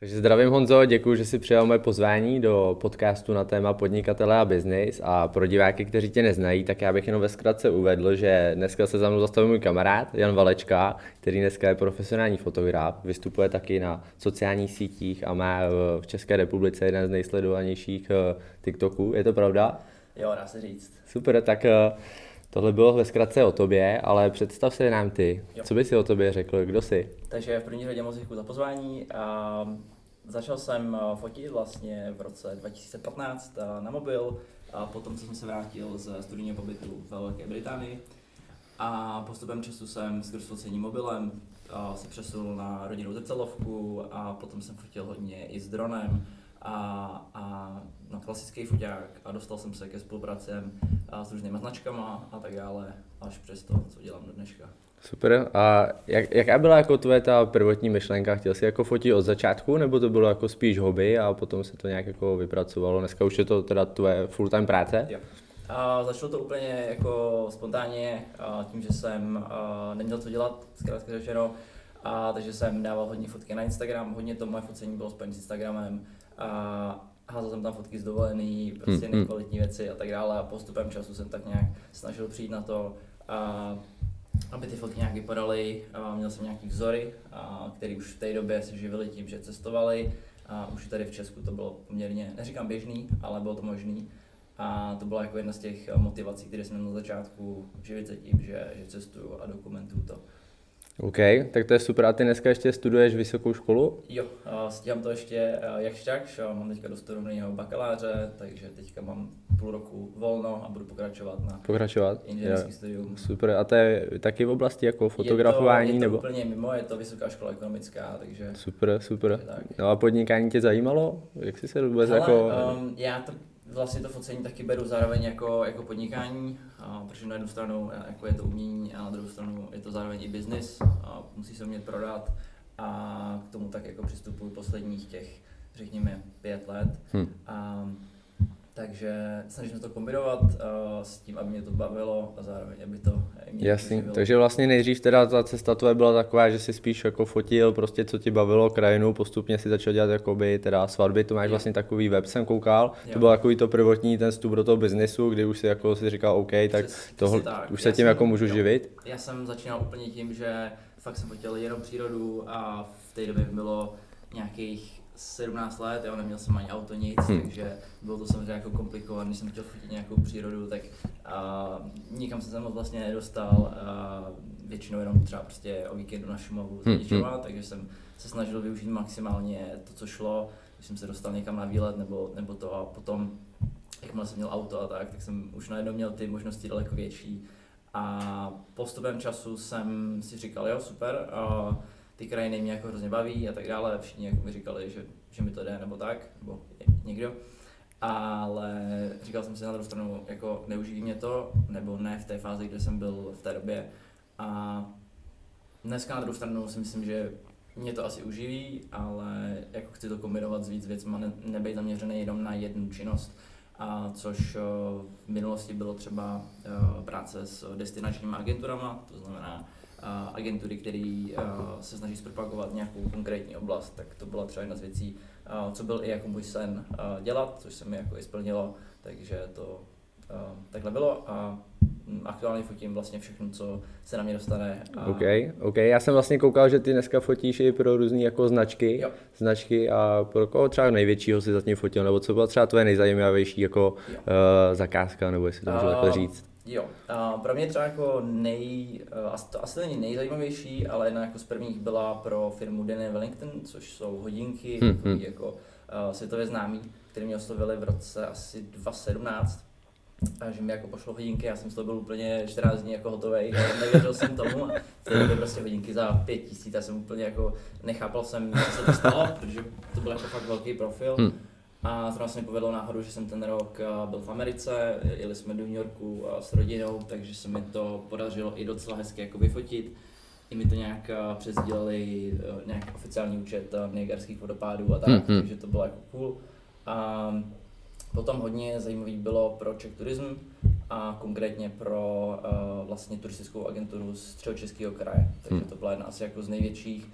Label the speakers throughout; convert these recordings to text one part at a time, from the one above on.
Speaker 1: Takže zdravím Honzo, děkuji, že jsi přijal moje pozvání do podcastu na téma podnikatele a biznis. A pro diváky, kteří tě neznají, tak já bych jenom ve zkratce uvedl, že dneska se za mnou zastavil můj kamarád Jan Valečka, který dneska je profesionální fotograf, vystupuje taky na sociálních sítích a má v České republice jeden z nejsledovanějších eh, TikToků. Je to pravda?
Speaker 2: Jo, dá se říct.
Speaker 1: Super, tak eh, Tohle bylo ve zkratce o tobě, ale představ se nám ty. Jo. Co bys si o tobě řekl, kdo jsi?
Speaker 2: Takže v první řadě moc děkuji za pozvání. A začal jsem fotit vlastně v roce 2015 eh, na mobil, a potom jsem se vrátil ze studijního pobytu ve Velké Británii. A postupem času jsem skrz focení mobilem se přesunul na rodinnou zrcadlovku a potom jsem fotil hodně i s dronem a, a na klasický foťák a dostal jsem se ke spolupracem s různými značkama a tak dále, až přes to, co dělám do dneška.
Speaker 1: Super. A jak, jaká byla jako tvoje ta prvotní myšlenka? Chtěl jsi jako fotit od začátku, nebo to bylo jako spíš hobby a potom se to nějak jako vypracovalo? Dneska už je to teda tvoje full-time práce?
Speaker 2: Jo. A začalo to úplně jako spontánně, tím, že jsem neměl co dělat, zkrátka řečeno, a takže jsem dával hodně fotky na Instagram, hodně to moje focení bylo spojené s Instagramem a házel jsem tam fotky z dovolený, prostě hmm, nekvalitní věci a tak dále a postupem času jsem tak nějak snažil přijít na to, a, aby ty fotky nějak vypadaly. A měl jsem nějaký vzory, a, který už v té době se živili tím, že cestovali. A už tady v Česku to bylo poměrně, neříkám běžný, ale bylo to možný. A to byla jako jedna z těch motivací, které jsem měl na začátku, živit se tím, že, že cestuju a dokumentuju to.
Speaker 1: OK, tak to je super. A ty dneska ještě studuješ vysokou školu?
Speaker 2: Jo, stíhám to ještě jakž takž. Mám teďka dostudovaného bakaláře, takže teďka mám půl roku volno a budu pokračovat na
Speaker 1: pokračovat?
Speaker 2: inženýrský studium.
Speaker 1: Super. A to je taky v oblasti jako fotografování?
Speaker 2: Je to, je
Speaker 1: to nebo?
Speaker 2: úplně mimo, je to vysoká škola ekonomická, takže...
Speaker 1: Super, super. Tak. No a podnikání tě zajímalo? Jak jsi se vůbec
Speaker 2: Hele,
Speaker 1: jako...
Speaker 2: Um, já to vlastně to focení taky beru zároveň jako, jako podnikání, a, protože na jednu stranu jako je to umění a na druhou stranu je to zároveň i biznis, a musí se umět prodat a k tomu tak jako přistupuji posledních těch, řekněme, pět let. Hmm. A, takže snažím se to kombinovat uh, s tím, aby mě to bavilo a zároveň, aby to
Speaker 1: mě Jasný, takže vlastně nejdřív teda ta cesta tvoje byla taková, že si spíš jako fotil prostě, co ti bavilo krajinu, postupně si začal dělat jakoby teda svatby, to máš jo. vlastně takový web, jsem koukal, jo. to byl takový to prvotní ten vstup do toho biznesu, kdy už si jako si říkal OK, tak, Přes, tohle, tak. už se já tím jsem, jako můžu jo. živit.
Speaker 2: Já jsem začínal úplně tím, že fakt jsem fotil jenom přírodu a v té době bylo nějakých 17 let, jo, neměl jsem ani auto nic, hmm. takže bylo to samozřejmě jako komplikované, když jsem chtěl fotit nějakou přírodu, tak a, nikam jsem se moc vlastně nedostal, a, většinou jenom třeba prostě o víkendu na Šumavu hmm. hmm. takže jsem se snažil využít maximálně to, co šlo, když jsem se dostal někam na výlet nebo, nebo to a potom, jakmile jsem měl auto a tak, tak jsem už najednou měl ty možnosti daleko větší a postupem času jsem si říkal, jo super, a, ty krajiny mě jako hrozně baví a tak dále. Všichni jako mi říkali, že, že mi to jde nebo tak, nebo někdo. Ale říkal jsem si na druhou stranu, jako neuživí mě to, nebo ne v té fázi, kde jsem byl v té době. A dneska na druhou stranu si myslím, že mě to asi uživí, ale jako chci to kombinovat s víc věcmi, ne, nebejt zaměřený jenom na jednu činnost. A což v minulosti bylo třeba práce s destinačními agenturama, to znamená agentury, které se snaží zpropagovat nějakou konkrétní oblast, tak to byla třeba jedna z věcí, co byl i jako můj sen dělat, což se mi jako i splnilo, takže to takhle bylo a aktuálně fotím vlastně všechno, co se na mě dostane.
Speaker 1: A... OK, OK. Já jsem vlastně koukal, že ty dneska fotíš i pro různé jako značky, jo. značky a pro koho třeba největšího si zatím fotil, nebo co byla třeba tvoje nejzajímavější jako uh, zakázka, nebo jestli to můžu uh, takhle říct.
Speaker 2: Jo, a pro mě třeba jako nej, eh, to asi není nejzajímavější, ale jedna jako z prvních byla pro firmu Denny Wellington, což jsou hodinky, hmm, hmm. jako uh, světově známý, které mě oslovili v roce asi 2017. A že mi jako pošlo hodinky, já jsem z toho byl úplně 14 dní jako hotový, nevěřil jsem tomu a době prostě hodinky za 5 tisíc, já jsem úplně jako nechápal jsem, co se to stalo, protože to byl jako fakt velký profil. Hmm. A zrovna se mi povedlo náhodou, že jsem ten rok eh, byl v Americe, jeli jsme do New Yorku eh, s rodinou, takže se mi to podařilo i docela hezky jako vyfotit. I mi to nějak eh, přesdělili nějaký oficiální účet Niagarských vodopádů a tak, mm-hmm. takže to bylo jako cool. A potom hodně zajímavý bylo pro Czech Tourism a konkrétně pro uh, vlastně turistickou agenturu z Středočeského kraje, takže mm. to byla jedna asi jako z největších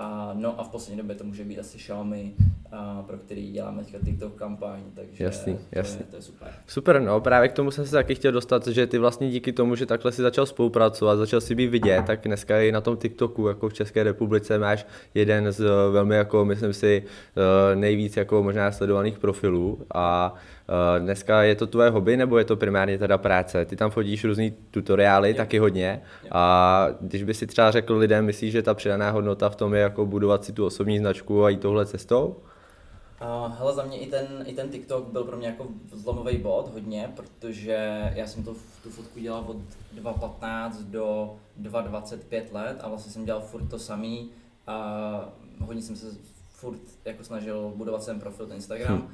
Speaker 2: A, no a v poslední době to může být asi Xiaomi, a, pro který děláme teďka TikTok kampaň, takže
Speaker 1: jasný,
Speaker 2: to,
Speaker 1: jasný.
Speaker 2: Je, to je super.
Speaker 1: Super, no právě k tomu jsem se taky chtěl dostat, že ty vlastně díky tomu, že takhle si začal spolupracovat, začal si být vidět, tak dneska i na tom TikToku, jako v České republice, máš jeden z velmi, jako myslím si, eh, nejvíc jako možná sledovaných profilů a eh, dneska je to tvoje hobby nebo je to primárně teda práce? Ty tam fotíš různý tutoriály, jo. taky hodně a když by si třeba řekl lidem, myslíš, že ta přidaná hodnota v tom je jako budovat si tu osobní značku a jít touhle cestou?
Speaker 2: Uh, hele, za mě i ten, i ten TikTok byl pro mě jako zlomový bod hodně, protože já jsem to, tu fotku dělal od 2.15 do 2.25 let a vlastně jsem dělal furt to samý a hodně jsem se furt jako snažil budovat ten profil, ten Instagram, hmm.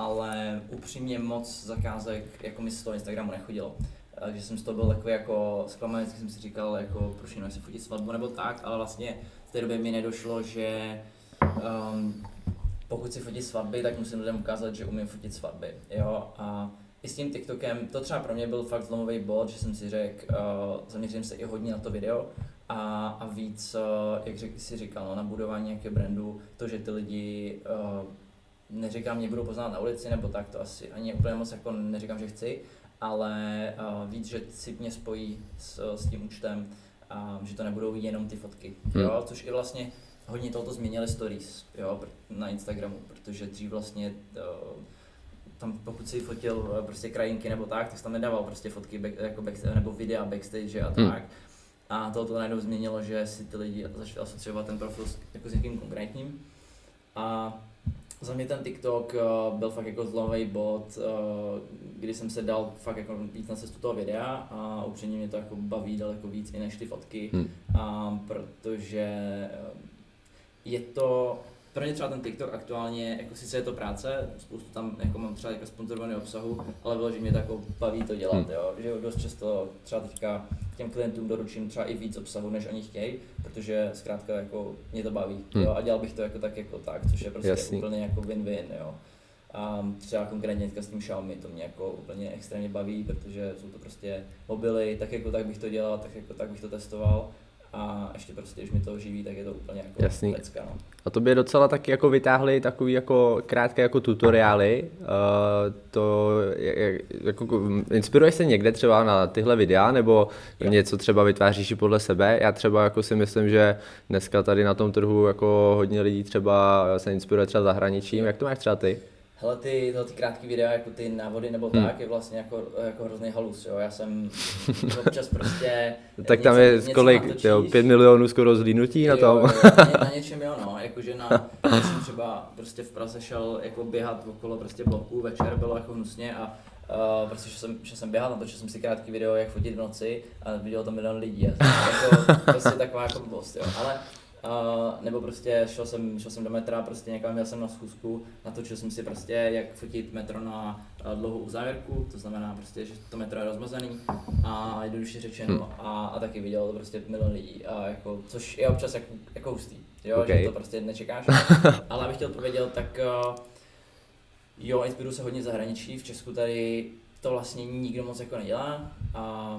Speaker 2: Ale upřímně moc zakázek jako mi z toho Instagramu nechodilo. Takže jsem z toho byl takový jako zklamaný, jsem si říkal, jako proč jenom si fotit svatbu nebo tak, ale vlastně v té době mi nedošlo, že um, pokud si fotí svatby, tak musím lidem ukázat, že umím fotit svatby, jo, a i s tím TikTokem, to třeba pro mě byl fakt zlomový bod, že jsem si řekl, uh, zaměřím se i hodně na to video a, a víc, uh, jak řek, si říkal, no, na budování nějakého brandu, to, že ty lidi, uh, neříkám, mě budou poznat na ulici nebo tak, to asi ani úplně moc jako neříkám, že chci, ale uh, víc, že si mě spojí s, s tím účtem, a že to nebudou jenom ty fotky, hmm. jo, což i vlastně hodně tohoto změnili stories jo, na Instagramu, protože dřív vlastně uh, tam pokud si fotil uh, prostě krajinky nebo tak, tak jsi tam nedával prostě fotky back, jako backstage, nebo videa backstage a hmm. tak. Hmm. A to to najednou změnilo, že si ty lidi začali asociovat ten profil jako s někým konkrétním. A za mě ten TikTok uh, byl fakt jako zlomový bod, uh, kdy jsem se dal fakt jako víc na cestu toho videa a upřímně mě to jako baví daleko víc i než ty fotky, hmm. uh, protože uh, je to, pro mě třeba ten TikTok aktuálně, jako sice je to práce, spoustu tam jako mám třeba jako sponzorovaný obsahu, ale bylo, že mě to jako baví to dělat, hmm. jo, že dost často třeba teďka těm klientům doručím třeba i víc obsahu, než oni chtějí, protože zkrátka jako mě to baví, hmm. jo, a dělal bych to jako tak jako tak, což je prostě Jasný. úplně jako win-win, jo. A třeba konkrétně s tím Xiaomi to mě jako úplně extrémně baví, protože jsou to prostě mobily, tak jako tak bych to dělal, tak jako tak bych to testoval a ještě prostě, když mi to živí, tak je to úplně jako
Speaker 1: Jasný. Lecka, no. A to by docela taky jako vytáhli takový jako krátké jako tutoriály, uh, to je, jako, inspiruješ se někde třeba na tyhle videa, nebo jo. něco třeba vytváříš i podle sebe? Já třeba jako si myslím, že dneska tady na tom trhu jako hodně lidí třeba se inspiruje třeba zahraničím, jak to máš třeba ty?
Speaker 2: Hele, ty, ty krátké videa, jako ty návody nebo hmm. tak, je vlastně jako, jako hrozný halus, jo. Já jsem občas prostě...
Speaker 1: tak tam něco, je kolik, jo, pět milionů skoro zlínutí na tom.
Speaker 2: na, na, něčem jo, no, jakože na, já jsem třeba prostě v Praze šel jako běhat okolo prostě bloků, večer bylo jako hnusně a Uh, prostě šel jsem, šel jsem běhat, natočil jsem si krátký video, jak fotit v noci a viděl tam milion lidí. A jako, prostě taková jako blbost, jo. Ale Uh, nebo prostě šel jsem, šel jsem do metra, prostě někam měl jsem na schůzku, natočil jsem si prostě, jak fotit metro na uh, dlouhou uzávěrku, to znamená prostě, že to metro je rozmazaný a jednoduše řečeno hmm. a, a taky viděl to prostě milion lidí, a jako, což je občas jako, jako hustý, jo, okay. že to prostě nečekáš, ale abych chtěl odpověděl, tak jo, inspiruju se hodně zahraničí, v Česku tady to vlastně nikdo moc jako nedělá a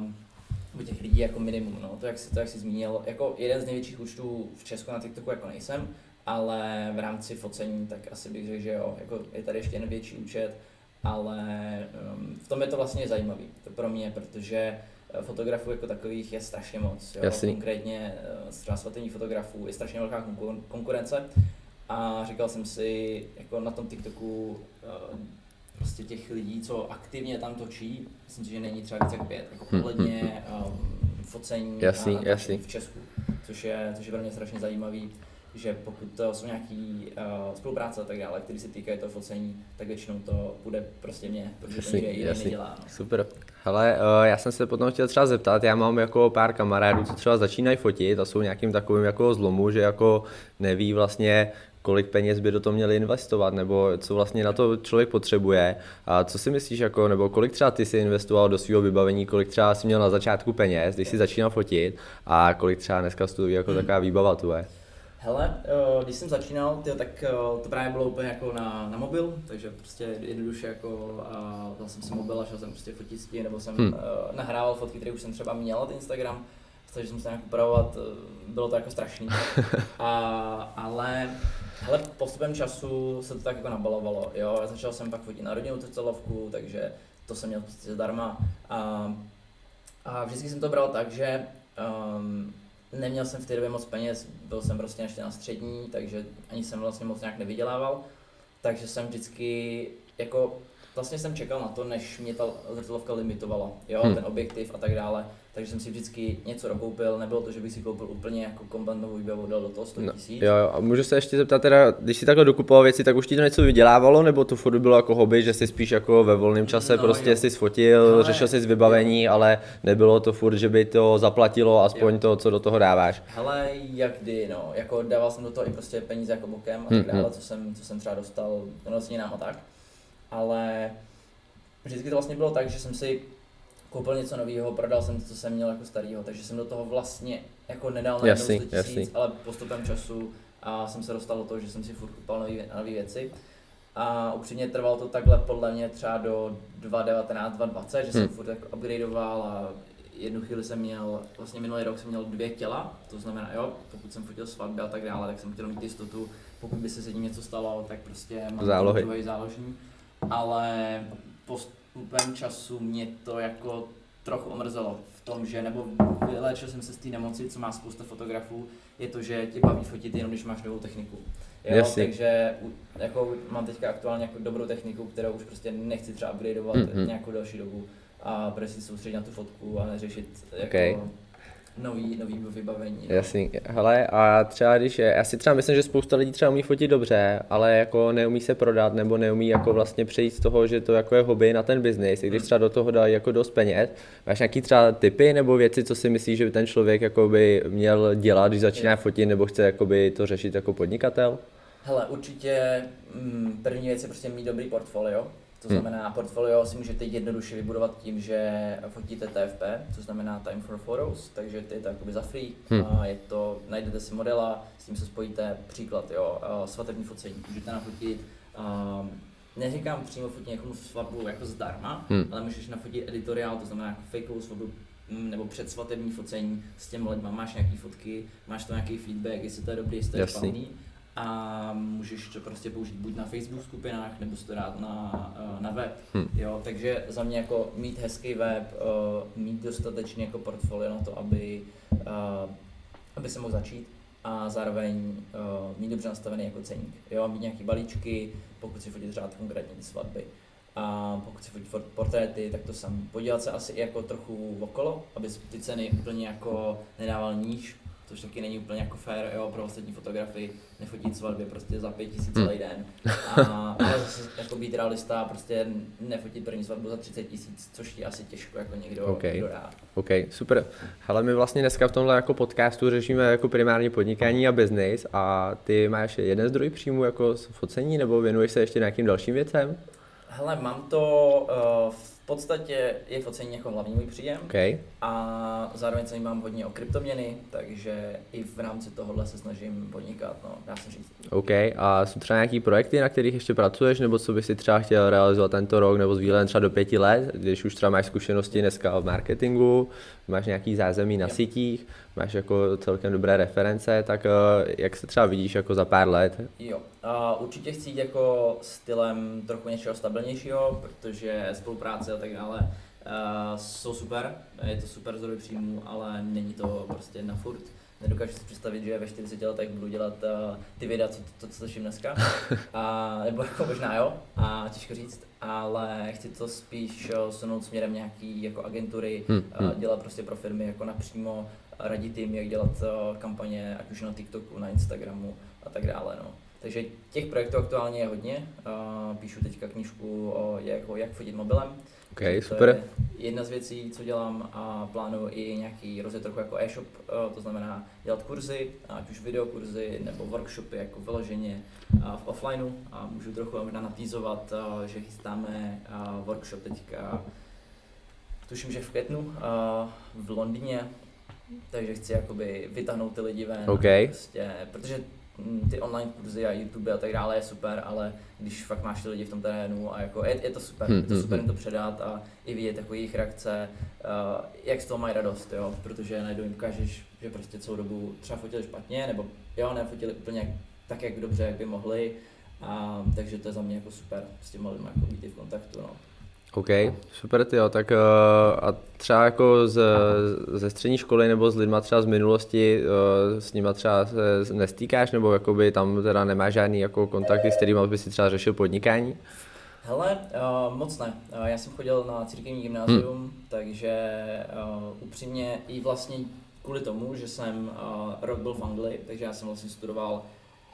Speaker 2: u těch lidí jako minimum, no, to jak, si, to jak jsi zmínil, jako jeden z největších účtů v Česku na TikToku jako nejsem, ale v rámci focení tak asi bych řekl, že jo, jako je tady ještě jeden větší účet, ale um, v tom je to vlastně zajímavý, to pro mě, protože eh, fotografů jako takových je strašně moc, jo? konkrétně eh, třeba svatení fotografů je strašně velká konkurence a říkal jsem si, jako na tom TikToku uh, prostě těch lidí, co aktivně tam točí, myslím si, že není třeba více jak pět, jako hm, hm, ohledně um, focení
Speaker 1: jasný, a jasný.
Speaker 2: v Česku, což je, což je pro mě strašně zajímavý, že pokud to jsou nějaký uh, spolupráce a tak dále, které se týkají toho focení, tak většinou to bude prostě mě, protože jasný, to nikde nedělá. No.
Speaker 1: Super. Hele, uh, já jsem se potom chtěl třeba zeptat, já mám jako pár kamarádů, co třeba začínají fotit a jsou nějakým takovým jako zlomu, že jako neví vlastně, kolik peněz by do toho měli investovat, nebo co vlastně na to člověk potřebuje. A co si myslíš, jako, nebo kolik třeba ty si investoval do svého vybavení, kolik třeba si měl na začátku peněz, když si začínal fotit, a kolik třeba dneska stojí jako taková výbava tvoje?
Speaker 2: Hele, eh, když jsem začínal, tyjo, tak eh, to právě bylo úplně jako na, na mobil, takže prostě jednoduše jako vzal jsem si mobil a šel jsem prostě fotit s tím, nebo jsem hmm. nahrával fotky, které už jsem třeba měl na Instagram, takže jsem se nějak upravovat, eh, bylo to jako strašný. A, ale hele, postupem času se to tak jako nabalovalo, jo, začal jsem pak fotit na rodinnou celovku, takže to jsem měl prostě zdarma. A, a vždycky jsem to bral tak, že um, neměl jsem v té době moc peněz, byl jsem prostě ještě na střední, takže ani jsem vlastně moc nějak nevydělával, takže jsem vždycky jako vlastně jsem čekal na to, než mě ta zrcadlovka limitovala, jo, hmm. ten objektiv a tak dále, takže jsem si vždycky něco dokoupil, nebylo to, že bych si koupil úplně jako kompletnou výbavu, dal do toho 100 no, tisíc.
Speaker 1: No, jo, jo, a můžu se ještě zeptat teda, když si takhle dokupoval věci, tak už ti to něco vydělávalo, nebo to furt bylo jako hobby, že si spíš jako ve volném čase no, prostě jo. si sfotil, ale... řešil si vybavení, jo. ale nebylo to furt, že by to zaplatilo aspoň jo. to, co do toho dáváš.
Speaker 2: Ale jak kdy, no, jako dával jsem do toho i prostě peníze jako bokem a tak hmm, dále, hmm. co jsem, co jsem třeba dostal, no, nám a tak ale vždycky to vlastně bylo tak, že jsem si koupil něco nového, prodal jsem to, co jsem měl jako starého, takže jsem do toho vlastně jako nedal na jasný, 100 tisíc, ale postupem času a jsem se dostal do toho, že jsem si furt kupoval nové věci. A upřímně trvalo to takhle podle mě třeba do 2019, 2020, že jsem hmm. furt jako upgradeoval a jednu chvíli jsem měl, vlastně minulý rok jsem měl dvě těla, to znamená, jo, pokud jsem fotil svatby a tak dále, tak jsem chtěl mít jistotu, pokud by se s tím něco stalo, tak prostě mám
Speaker 1: Zálohy.
Speaker 2: záložní ale postupem času mě to jako trochu omrzelo v tom, že nebo vylečil jsem se z té nemoci, co má spousta fotografů, je to, že tě baví fotit jenom, když máš novou techniku. Jo, takže jako mám teďka aktuálně jako dobrou techniku, kterou už prostě nechci třeba upgradeovat mm-hmm. nějakou další dobu a prostě soustředit na tu fotku a neřešit jako okay nový, nový vybavení. No.
Speaker 1: Jasný, hele a třeba když je, já si třeba myslím, že spousta lidí třeba umí fotit dobře, ale jako neumí se prodat nebo neumí jako vlastně přejít z toho, že to jako je hobby na ten biznis, i když hmm. třeba do toho dají jako dost peněz. Máš nějaký třeba typy nebo věci, co si myslíš, že by ten člověk jako by měl dělat, když začíná fotit nebo chce jako by to řešit jako podnikatel?
Speaker 2: Hele, určitě mm, první věc je prostě mít dobrý portfolio, to znamená, portfolio si můžete jednoduše vybudovat tím, že fotíte TFP, to znamená Time for Photos, takže ty je to jakoby za free. Hmm. A je to, najdete si modela, s tím se spojíte, příklad, jo, svatební focení, můžete nafotit um, neříkám přímo fotit někomu svatbu jako zdarma, hmm. ale můžeš nafotit editoriál, to znamená jako fakeovou svatbu mm, nebo předsvatební focení s těmi lidma, máš nějaký fotky, máš to nějaký feedback, jestli to je dobrý, jestli to je špatný a můžeš to prostě použít buď na Facebook skupinách, nebo si to dát na, eh, na web. Hmm. Jo, takže za mě jako mít hezký web, eh, mít dostatečně jako portfolio na to, aby, eh, aby se mohl začít a zároveň mít dobře nastavený jako ceník. Jo, mít nějaký balíčky, pokud si fotit řád konkrétní svatby. A pokud si fotit portréty, tak to sam. Podívat se asi jako trochu okolo, aby ty ceny úplně jako nedával níž, což taky není úplně jako fair, jo, pro ostatní fotografii nefotit svatby prostě za pět tisíc celý den. A, ale zase jako být realista, prostě nefotit první svatbu za 30 tisíc, což ti asi těžko jako někdo, okay. někdo dá.
Speaker 1: OK, super. Ale my vlastně dneska v tomhle jako podcastu řešíme jako primárně podnikání a business a ty máš jeden zdroj příjmu jako focení nebo věnuješ se ještě nějakým dalším věcem?
Speaker 2: Hele, mám to uh, v podstatě je focení jako hlavní můj příjem
Speaker 1: okay.
Speaker 2: a zároveň se mám hodně o kryptoměny, takže i v rámci tohohle se snažím podnikat, no, dá se říct.
Speaker 1: OK, a jsou třeba nějaký projekty, na kterých ještě pracuješ, nebo co bys si třeba chtěl realizovat tento rok, nebo z třeba do pěti let, když už třeba máš zkušenosti dneska v marketingu, máš nějaký zázemí na jo. sítích, máš jako celkem dobré reference, tak uh, jak se třeba vidíš jako za pár let?
Speaker 2: Jo, uh, určitě chci jít jako stylem trochu něčeho stabilnějšího, protože spolupráce a tak dále uh, jsou super, je to super zdroj příjmu, ale není to prostě na furt. Nedokážu si představit, že ve 40 letech budu dělat uh, ty videa, co, to, co slyším dneska. A, nebo jako možná jo, a těžko říct, ale chci to spíš sunout směrem nějaký jako agentury, hmm, hmm. dělat prostě pro firmy jako napřímo, radit jim, jak dělat kampaně, ať už na TikToku, na Instagramu a tak dále. No. Takže těch projektů aktuálně je hodně. Píšu teďka knížku o jako, jak fotit mobilem.
Speaker 1: Ok, super.
Speaker 2: Je jedna z věcí, co dělám a plánuju i nějaký rozjet trochu jako e-shop, to znamená dělat kurzy, ať už videokurzy nebo workshopy jako vyloženě v offlineu a můžu trochu možná natýzovat, že chystáme workshop teďka, tuším, že v květnu v Londýně, takže chci jakoby vytáhnout ty lidi ven.
Speaker 1: Okay.
Speaker 2: Prostě, protože mm, ty online kurzy a YouTube a tak dále je super, ale když fakt máš ty lidi v tom terénu a jako je, je to super,
Speaker 1: Hmm,
Speaker 2: je to
Speaker 1: hmm,
Speaker 2: super
Speaker 1: hmm.
Speaker 2: jim to předat a i vidět jako jejich reakce, uh, jak z toho mají radost, jo, protože najednou jim ukážeš, že prostě celou dobu třeba fotili špatně, nebo jo, nefotili úplně tak, jak dobře, jak by mohli, a, takže to je za mě jako super s těma lidmi jako být v kontaktu, no.
Speaker 1: OK, super ty jo, tak uh, a třeba jako z, ze střední školy nebo s lidma třeba z minulosti, uh, s nima třeba se nestýkáš nebo jakoby tam teda nemáš žádný jako kontakty, s kterými by si třeba řešil podnikání?
Speaker 2: Hele, uh, moc ne. Uh, já jsem chodil na církevní gymnázium, hmm. takže uh, upřímně i vlastně kvůli tomu, že jsem uh, rok byl v Anglii, takže já jsem vlastně studoval,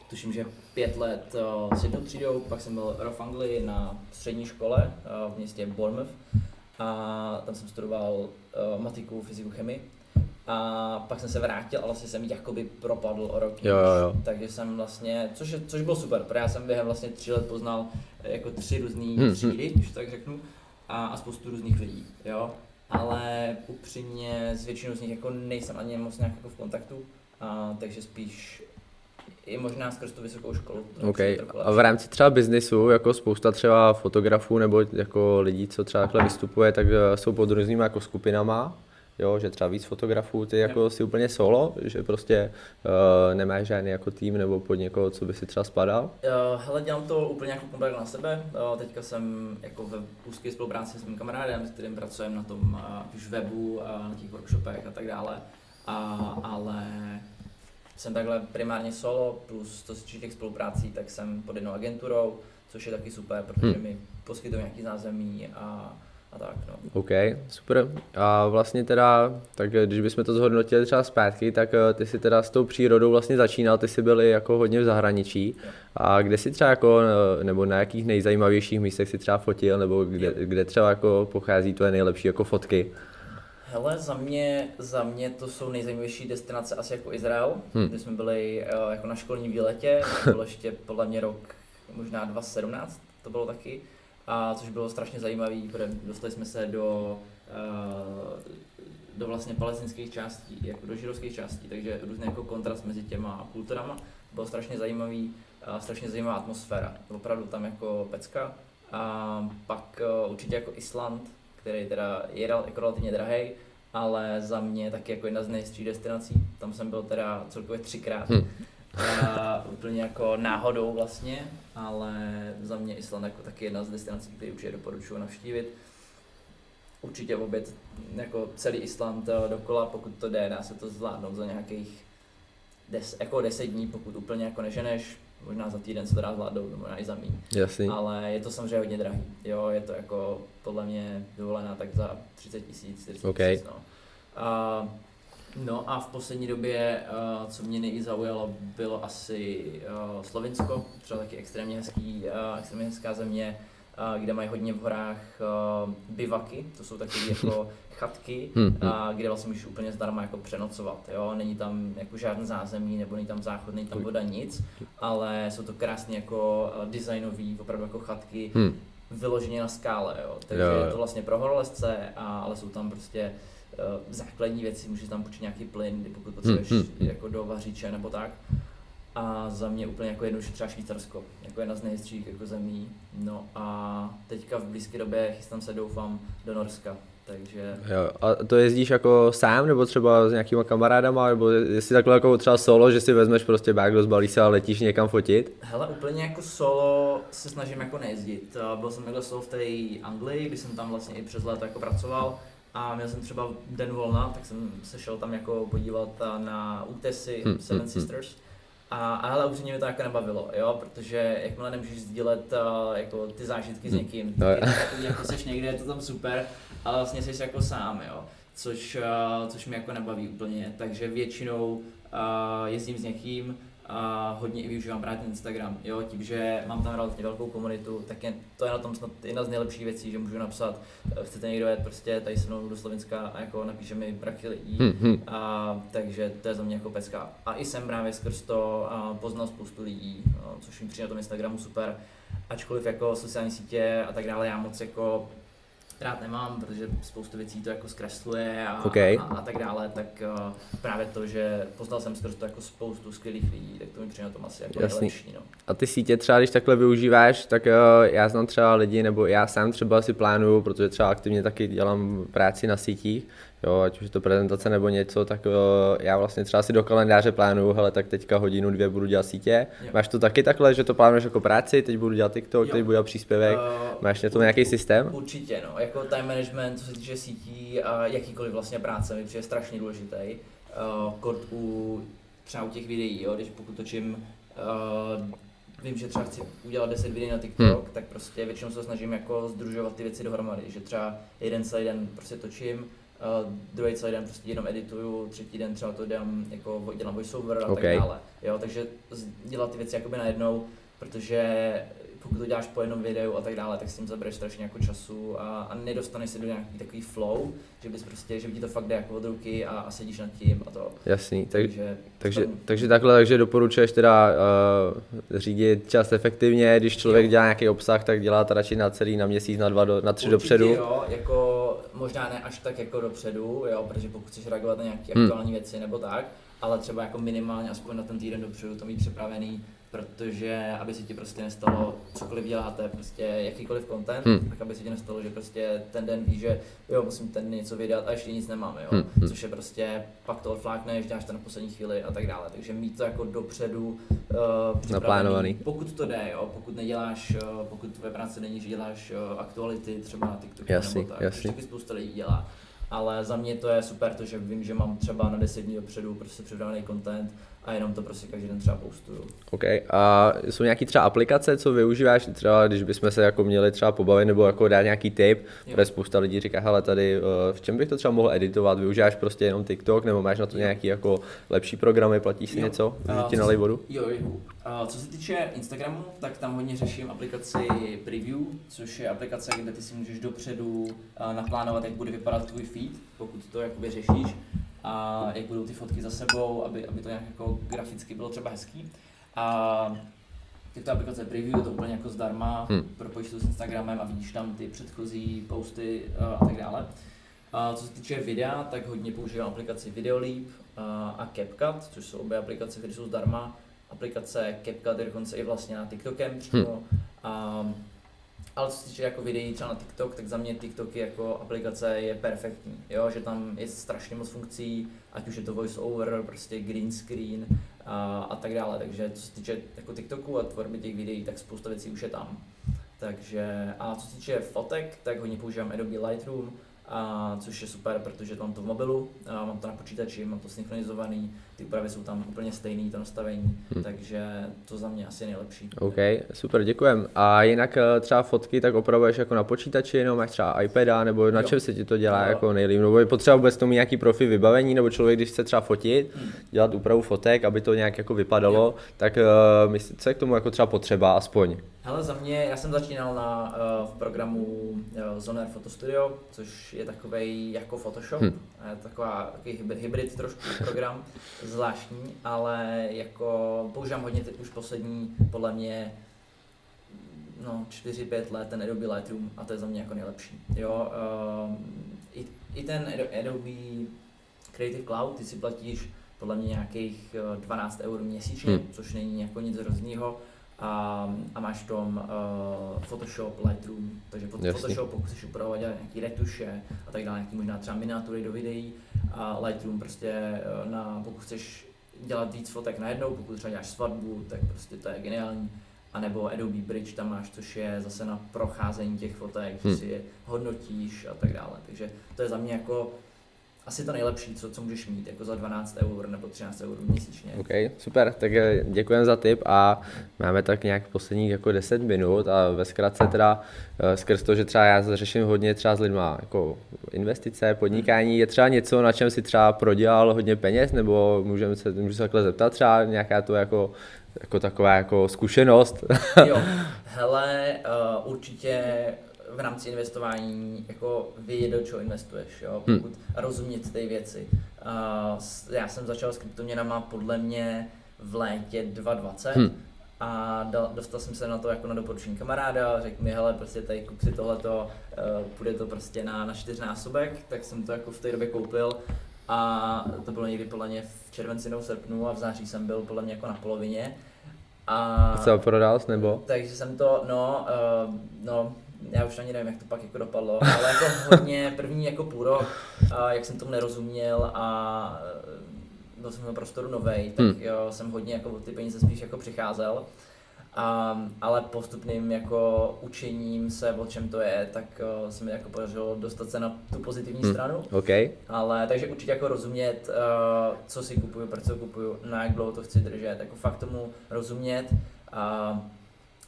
Speaker 2: tuším, že pět let uh, s jednou třídou, pak jsem byl v Anglii na střední škole uh, v městě Bournemouth a tam jsem studoval uh, matiku, fyziku, chemii. A pak jsem se vrátil a vlastně jsem jakoby propadl o rok.
Speaker 1: Jo, jo, jo.
Speaker 2: Takže jsem vlastně, což, je, což bylo super, protože já jsem během vlastně tří let poznal eh, jako tři různé
Speaker 1: Hmm,
Speaker 2: třídy, když tak řeknu, a, a spoustu různých lidí, jo. Ale upřímně s většinou z nich jako nejsem ani moc nějak jako v kontaktu, a, takže spíš i možná skrz tu vysokou školu. to
Speaker 1: OK.
Speaker 2: je trochu
Speaker 1: A v rámci třeba biznisu, jako spousta třeba fotografů nebo jako lidí, co třeba takhle vystupuje, tak eh, jsou pod různýma jako skupinama, jo, že třeba víc fotografů, ty jako si úplně solo, že prostě uh, nemáš žádný jako tým nebo pod někoho, co by si třeba spadal.
Speaker 2: Uh, hele, dělám to úplně jako komplet na sebe. Uh, teďka jsem jako ve úzké spolupráci s mým kamarádem, s kterým pracujeme na tom uh, už webu, uh, na těch workshopech a tak dále. A, ale jsem takhle primárně solo, plus to se týče těch spoluprácí, tak jsem pod jednou agenturou, což je taky super, protože
Speaker 1: Hmm.
Speaker 2: mi poskytují nějaký zázemí a, a tak. No.
Speaker 1: OK, super. A vlastně teda, tak když bychom to zhodnotili třeba zpátky, tak eh, ty si teda s tou přírodou vlastně začínal, ty jsi byli jako hodně v zahraničí. A kde si třeba jako, eh, nebo na jakých nejzajímavějších místech si třeba fotil, nebo kde, kde třeba jako pochází tvoje nejlepší jako fotky?
Speaker 2: Hele, za mě, za mě to jsou nejzajímavější destinace asi jako Izrael,
Speaker 1: Hmm.
Speaker 2: kde jsme byli uh, jako na školním výletě, to bylo ještě podle mě rok možná 2017, to bylo taky, a což bylo strašně zajímavý, protože dostali jsme se do, uh, do vlastně palestinských částí, jako do židovských částí, takže různý jako kontrast mezi těma kulturama, bylo strašně zajímavý, uh, strašně zajímavá atmosféra, opravdu tam jako pecka. A pak uh, určitě jako Island, který teda je jako relativně drahý, ale za mě taky jako jedna z nejhezčích destinací. Tam jsem byl teda celkově třikrát.
Speaker 1: Hm.
Speaker 2: A úplně jako náhodou vlastně, ale za mě Island jako taky jedna z destinací, které určitě doporučuji navštívit. Určitě obět jako celý Island eh, dokola, pokud to jde, dá se to zvládnout za nějakých des, jako 10 dní, pokud úplně jako neženeš, možná za týden se to dá zvládnout, nebo možná i za míň
Speaker 1: Jasný.
Speaker 2: ale je to samozřejmě hodně drahý. Jo, je to jako podle mě dovolená tak za 30 tisíc, 40
Speaker 1: OK.
Speaker 2: tisíc. No. A, no a v poslední době, a, co mě nejvíc zaujalo, bylo asi a, Slovinsko, třeba taky extrémně, hezký, a, extrémně hezká země, kde mají hodně v horách bivaky, to jsou takové jako chatky,
Speaker 1: Hm, hm.
Speaker 2: a, kde vlastně můžeš úplně zdarma jako přenocovat, jo, není tam jako žádný zázemí, nebo není tam záchod, není tam voda, nic, ale jsou to krásné jako designový, opravdu jako chatky,
Speaker 1: Hm.
Speaker 2: vyloženě na skále, jo. Takže
Speaker 1: Jo,
Speaker 2: je to vlastně pro horolezce, a, ale jsou tam prostě uh, základní věci, můžeš tam půjčit nějaký plyn, pokud potřebuješ jako do vařiče nebo tak. A za mě úplně jako jednoduše třeba Švýcarsko, jako jedna z nejhezčích jako zemí. No a teďka v blízké době chystám se doufám do Norska, takže
Speaker 1: Jo, a to jezdíš jako sám, nebo třeba s nějakýma kamarádama, nebo jestli takhle jako třeba solo, že si vezmeš prostě bag, rozbalíš se a letíš někam fotit?
Speaker 2: Hele, úplně jako solo se snažím jako nejezdit. Byl jsem takhle solo v té Anglii, kdy jsem tam vlastně i přes léto jako pracoval a měl jsem třeba den volna, tak jsem se šel tam jako podívat na útesy
Speaker 1: Hm,
Speaker 2: Seven
Speaker 1: hm, hm.
Speaker 2: Sisters. A, a hele, upřímně mě to jako nebavilo, jo, protože jakmile nemůžeš sdílet uh, jako ty zážitky s
Speaker 1: Hm.
Speaker 2: někým,
Speaker 1: No,
Speaker 2: tak jako seš někde, je to tam super, ale vlastně jsi jako sám, jo, což, uh, což mě jako nebaví úplně, takže většinou uh, jezdím s někým, a hodně i využívám právě ten Instagram, jo, tím, že mám tam relativně velkou komunitu, tak je, to je na tom snad jedna z nejlepších věcí, že můžu napsat, eh, chcete někdo jet prostě tady se mnou do Slovenska a jako napíše mi prachy lidí,
Speaker 1: Hm, hm.
Speaker 2: a, takže to je za mě jako pecka. A i jsem právě skrz to a, poznal spoustu lidí, no, což mi přijde na tom Instagramu super. Ačkoliv jako sociální sítě a tak dále, já moc jako rád nemám, protože spoustu věcí to jako zkresluje a,
Speaker 1: okay.
Speaker 2: a, a tak dále, tak uh, právě to, že poznal jsem skrz to jako spoustu skvělých lidí, tak to mi přijde na tom asi jako
Speaker 1: Jasný.
Speaker 2: nejlepší. No.
Speaker 1: A ty sítě třeba, když takhle využíváš, tak uh, já znám třeba lidi, nebo já sám třeba si plánuju, protože třeba aktivně taky dělám práci na sítích, jo, ať už je to prezentace nebo něco, tak uh, já vlastně třeba si do kalendáře plánuju, hele, tak teďka hodinu, dvě budu dělat sítě. Jo. Máš to taky takhle, že to plánuješ jako práci, teď budu dělat TikTok, jo. teď budu dělat příspěvek, uh, máš na to nějaký systém?
Speaker 2: Určitě, no, jako time management, co se týče sítí a jakýkoliv vlastně práce mi přijde strašně důležitý. Uh, kort u třeba u těch videí, jo, když pokud točím uh, vím, že třeba chci udělat 10 videí na TikTok, hmm. tak prostě většinou se snažím jako združovat ty věci dohromady, že třeba jeden celý den prostě točím, uh, druhý celý den prostě jenom edituju, třetí den třeba to dám, jako dělám voiceover a okay. tak dále. Jo, takže dělat ty věci jakoby najednou, protože pokud to děláš po jednom videu a tak dále, tak s tím zabereš strašně jako času a, a nedostaneš se do nějaký takový flow, že bys prostě, že by ti to fakt jde jako od ruky a, a sedíš nad tím a to.
Speaker 1: Jasný, tak, takže, takže, tam... takže takhle, takže doporučuješ teda uh, řídit čas efektivně, když člověk jo. dělá nějaký obsah, tak dělá to radši na celý, na měsíc, na dva, do, na tři
Speaker 2: Určitě
Speaker 1: dopředu.
Speaker 2: jo, jako možná ne až tak jako dopředu, jo, protože pokud chceš reagovat na nějaké hmm. aktuální věci nebo tak, ale třeba jako minimálně aspoň na ten týden dopředu to mít připravený, protože aby se ti prostě nestalo, cokoliv děláte, prostě jakýkoliv content, hmm. tak aby se ti nestalo, že prostě ten den víš, že jo, musím ten něco vydat a ještě nic nemám, jo, hmm. což je prostě, pak to odflákneš, děláš to na poslední chvíli a tak dále, takže mít to jako dopředu uh,
Speaker 1: naplánovaný.
Speaker 2: Pokud to jde, jo, pokud neděláš, uh, pokud tvoje práce není, že děláš uh, aktuality třeba na TikToku
Speaker 1: jasný,
Speaker 2: nebo tak,
Speaker 1: jasný.
Speaker 2: taky spousta lidí dělá, ale za mě to je super, to, že vím, že mám třeba na 10 dní dopředu prostě připravený content a jenom to prostě každý den třeba postuju.
Speaker 1: OK. A jsou nějaký třeba aplikace, co využíváš, třeba když bychom se jako měli třeba pobavit nebo jako dát nějaký tip, protože spousta lidí říká, hele tady, eh, v čem bych to třeba mohl editovat, využíváš prostě jenom TikTok nebo máš na to nějaký jako lepší programy, platíš si jo. něco, že ti nalej vodu?
Speaker 2: Jo, jo. Uh, co se týče Instagramu, tak tam hodně řeším aplikaci Preview, což je aplikace, kde ty si můžeš dopředu naplánovat, jak bude vypadat tvůj feed, pokud to jakoby řešíš a jak budou ty fotky za sebou, aby, aby to nějak jako graficky bylo třeba hezký. A je to aplikace Preview, to úplně jako zdarma, hmm. propojíš to s Instagramem a vidíš tam ty předchozí posty a tak dále. A co se týče videa, tak hodně používám aplikaci Videoleap a CapCut, což jsou obě aplikace, které jsou zdarma. Aplikace CapCut je dokonce i vlastně na TikTokem přímo. Hmm. A ale co se týče jako videí třeba na TikTok, tak za mě TikTok jako aplikace je perfektní, jo, že tam je strašně moc funkcí, ať už je to voice over, prostě green screen a, a tak dále, takže co se týče jako TikToku a tvorby těch videí, tak spousta věcí už je tam. Takže, a co se týče fotek, tak hodně používám Adobe Lightroom, a což je super, protože mám to v mobilu, a mám to na počítači, mám to synchronizovaný, ty úpravy jsou tam úplně stejný, to nastavení, hmm. takže to za mě asi je nejlepší.
Speaker 1: OK, super, děkujem. A jinak eh, třeba fotky tak opravuješ jako na počítači, nebo máš třeba iPada, nebo na jo. čem se ti to dělá jo. jako nejlíp? Nebo je potřeba vůbec tomu nějaký profi vybavení, nebo člověk, když chce třeba fotit, hmm. dělat úpravu fotek, aby to nějak jako vypadalo, jo. tak uh, co je k tomu jako třeba potřeba aspoň?
Speaker 2: Hele, za mě, já jsem začínal na, uh, v programu uh, Zoner Photo Studio, což je takový jako Photoshop, hmm. je taková, takový hybrid trošku program, zvláštní, ale jako používám hodně teď už poslední, podle mě, no 4-5 let ten Adobe Lightroom a to je za mě jako nejlepší. Jo, uh, i, i ten Adobe Creative Cloud, ty si platíš podle mě nějakých 12 eur měsíčně, hmm. což není jako nic hroznýho a, a máš v tom uh, Photoshop, Lightroom, takže pod Jasný. Photoshop, pokud chceš upravovat nějaký retuše a tak dále, nějaký možná třeba miniatury do videí a Lightroom prostě uh, na, pokud chceš dělat víc fotek najednou, pokud třeba děláš svatbu, tak prostě to je geniální. A nebo Adobe Bridge tam máš, což je zase na procházení těch fotek, hmm. že si je hodnotíš a tak dále. Takže to je za mě jako asi to nejlepší, co, co můžeš mít, jako za 12 eur nebo 13 eur měsíčně.
Speaker 1: OK, super, tak eh, děkujeme za tip a máme tak nějak posledních jako 10 minut a ve zkratce teda eh, skrz to, že třeba já řeším hodně třeba s lidma jako investice, podnikání, je třeba něco, na čem si třeba prodělal hodně peněz, nebo můžeme se, můžu se takhle zeptat třeba nějaká to jako jako taková jako zkušenost.
Speaker 2: jo, hele, uh, určitě v rámci investování jako vědět, do čeho investuješ, jo? Hmm. pokud hmm. rozumět ty věci. Uh, já jsem začal s kryptoměnama podle mě v létě 2020 hmm. a dal, dostal jsem se na to jako na doporučení kamaráda, řekl mi, hele, prostě tady kup si tohleto, uh, půjde to prostě na, na čtyřnásobek, tak jsem to jako v té době koupil a to bylo někdy podle mě v červenci nebo srpnu a v září jsem byl podle mě jako na polovině.
Speaker 1: A co prodal nebo?
Speaker 2: Takže jsem to, no, uh, no, já už ani nevím, jak to pak jako dopadlo, ale jako hodně první jako půl rok, uh, jak jsem tomu nerozuměl a byl jsem na prostoru novej, tak hmm. jo, jsem hodně jako ty peníze spíš jako přicházel. A, ale postupným jako učením se, o čem to je, tak uh, se mi jako podařilo dostat se na tu pozitivní hmm. stranu.
Speaker 1: Okay.
Speaker 2: Ale takže určitě jako rozumět, uh, co si kupuju, proč to kupuju, na jak dlouho to chci držet, jako fakt tomu rozumět a,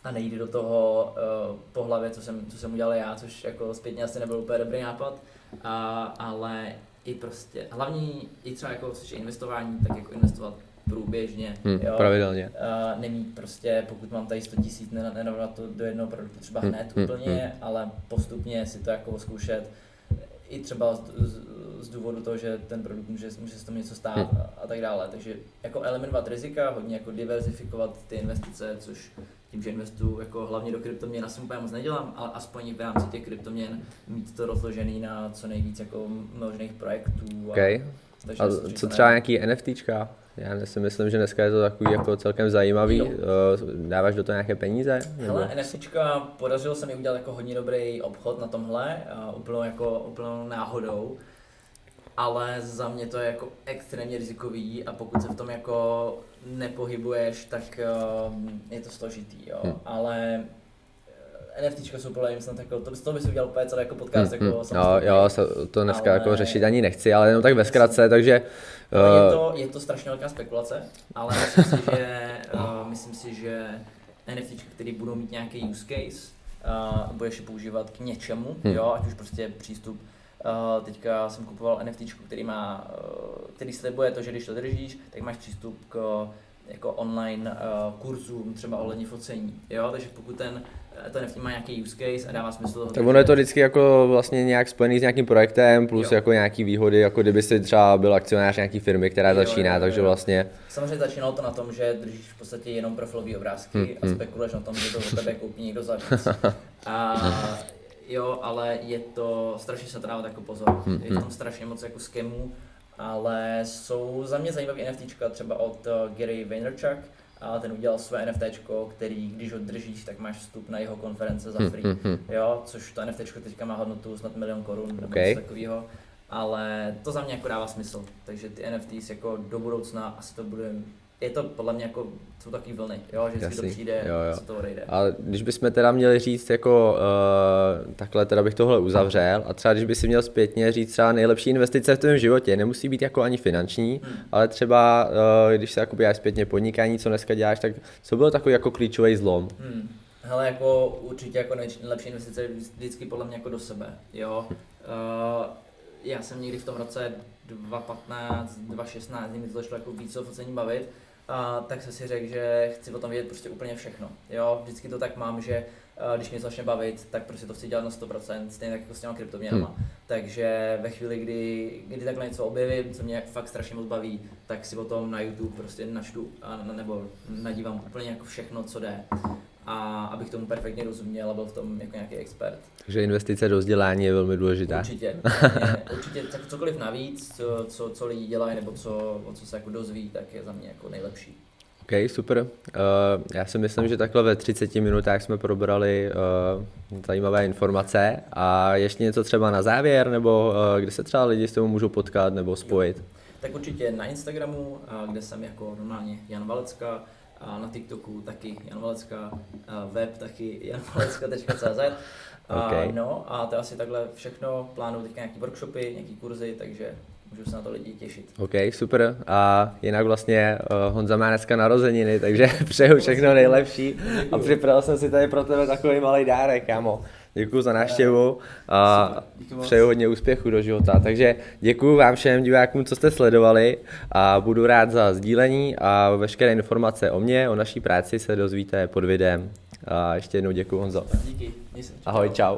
Speaker 2: a nejít do toho uh, po hlavě, co jsem, co jsem udělal já, což jako zpětně asi nebyl úplně dobrý nápad, a, ale i prostě, hlavní i třeba jako což je investování, tak jako investovat průběžně,
Speaker 1: hmm, jo, pravidelně.
Speaker 2: Uh, nemít prostě, pokud mám tady 100 tisíc, nenavrat to do jednoho produktu třeba hmm, hned hmm, úplně, hmm. ale postupně si to jako zkoušet, i třeba z, z, z důvodu toho, že ten produkt může, může se tomu něco stát hmm. a, a tak dále. Takže jako eliminovat rizika, hodně jako diverzifikovat ty investice, což tím, že investuju jako hlavně do kryptoměn, asi úplně moc nedělám, ale aspoň v rámci těch kryptoměn mít to rozložený na co nejvíc jako možných projektů.
Speaker 1: A, okay. a co třeba nějaký NFTčka? Já si myslím, že dneska je to takový jako celkem zajímavý. Jo. Eh, dáváš do toho nějaké peníze?
Speaker 2: Hele, NFTčka podařilo se mi udělat jako hodně dobrý obchod na tomhle, úplnou jako úplnou náhodou ale za mě to je jako extrémně rizikový a pokud se v tom jako nepohybuješ, tak uh, je to složitý, jo. Hmm. Ale eh, NFT jsou podle mě snad jako, to, to bys udělal úplně celý jako podcast, hmm, jako
Speaker 1: hmm. Jo, jo, to dneska ale... jako řešit ani nechci, ale jenom tak ve zkratce, takže...
Speaker 2: Uh... Je, to, je to strašně velká spekulace, ale myslím si, že, uh, myslím si, že NFT, které budou mít nějaký use case, uh, budeš je používat k něčemu, hmm. jo, ať už prostě přístup Uh, teďka jsem kupoval NFT, který má, uh, který slibuje to, že když to držíš, tak máš přístup k jako online uh, kurzům třeba ohledně focení, jo, takže pokud ten to NFT má nějaký use case a dává smysl.
Speaker 1: Tak ono je to vždycky jako vlastně nějak spojený s nějakým projektem, plus jo. jako nějaký výhody, jako kdyby si třeba byl akcionář nějaký firmy, která jo, začíná, jo, jo, takže vlastně...
Speaker 2: Samozřejmě začínalo to na tom, že držíš v podstatě jenom profilové obrázky hmm, a hmm. spekuluješ na tom, že to od tebe koupí někdo za víc. A jo, ale je to, strašně se trávat jako pozor, hmm. je tam strašně moc jako skemů, ale jsou za mě zajímavé NFTčka třeba od uh, Gary Vaynerchuk, a ten udělal své NFT, který když ho držíš, tak máš vstup na jeho konference za hmm, free, hmm, hmm. jo, což to NFT teďka má hodnotu snad milion korun nebo okay. něco takového, ale to za mě jako dává smysl, takže ty NFTs jako do budoucna asi to bude je to podle mě jako, jsou takový vlny, jo, že Jasný. to přijde, jo, jo. se to odejde.
Speaker 1: A když bychom teda měli říct jako uh, takhle teda bych tohle uzavřel a třeba když by si měl zpětně říct třeba nejlepší investice v tvém životě, nemusí být jako ani finanční, hmm. ale třeba uh, když se jako děláš zpětně podnikání, co dneska děláš, tak co bylo takový jako klíčový zlom? Hmm.
Speaker 2: Hele, jako určitě jako nejlepší investice je vždycky podle mě jako do sebe, jo. Uh, já jsem někdy v tom roce 2015, 2016, kdy mi to začalo jako víc o focení bavit, a tak jsem si řekl, že chci o tom vědět prostě úplně všechno. Jo, vždycky to tak mám, že když mě začne bavit, tak prostě to chci dělat na 100%, stejně tak jako s těma kryptoměnama. Hmm. Takže ve chvíli, kdy, kdy takhle něco objevím, co mě fakt strašně moc baví, tak si o tom na YouTube prostě načtu a, nebo nadívám úplně jako všechno, co jde a abych tomu perfektně rozuměl a byl v tom jako nějaký expert.
Speaker 1: Takže investice do vzdělání je velmi důležitá.
Speaker 2: Určitě, určitě cokoliv navíc, co, co, co lidi dělají nebo co, o co se jako dozví, tak je za mě jako nejlepší.
Speaker 1: OK, super. Uh, já si myslím, že takhle ve 30 minutách jsme probrali uh, zajímavé informace a ještě něco třeba na závěr, nebo uh, kde se třeba lidi s tomu můžou potkat nebo spojit? Jo.
Speaker 2: Tak určitě na Instagramu, kde jsem jako normálně Jan Valecka, a na TikToku taky Jan Valecka, web taky janvalecka.cz. Okay. No a to je asi takhle všechno, plánuju teďka nějaký workshopy, nějaký kurzy, takže můžu se na to lidi těšit.
Speaker 1: OK, super. A jinak vlastně uh, Honza má dneska narozeniny, takže přeju všechno nejlepší a připravil jsem si tady pro tebe takový malý dárek, kámo. Děkuji za návštěvu a přeju hodně úspěchu do života. Takže děkuji vám všem divákům, co jste sledovali a budu rád za sdílení a veškeré informace o mě, o naší práci se dozvíte pod videem. A ještě jednou děkuji Honzo.
Speaker 2: Díky.
Speaker 1: Ahoj, čau.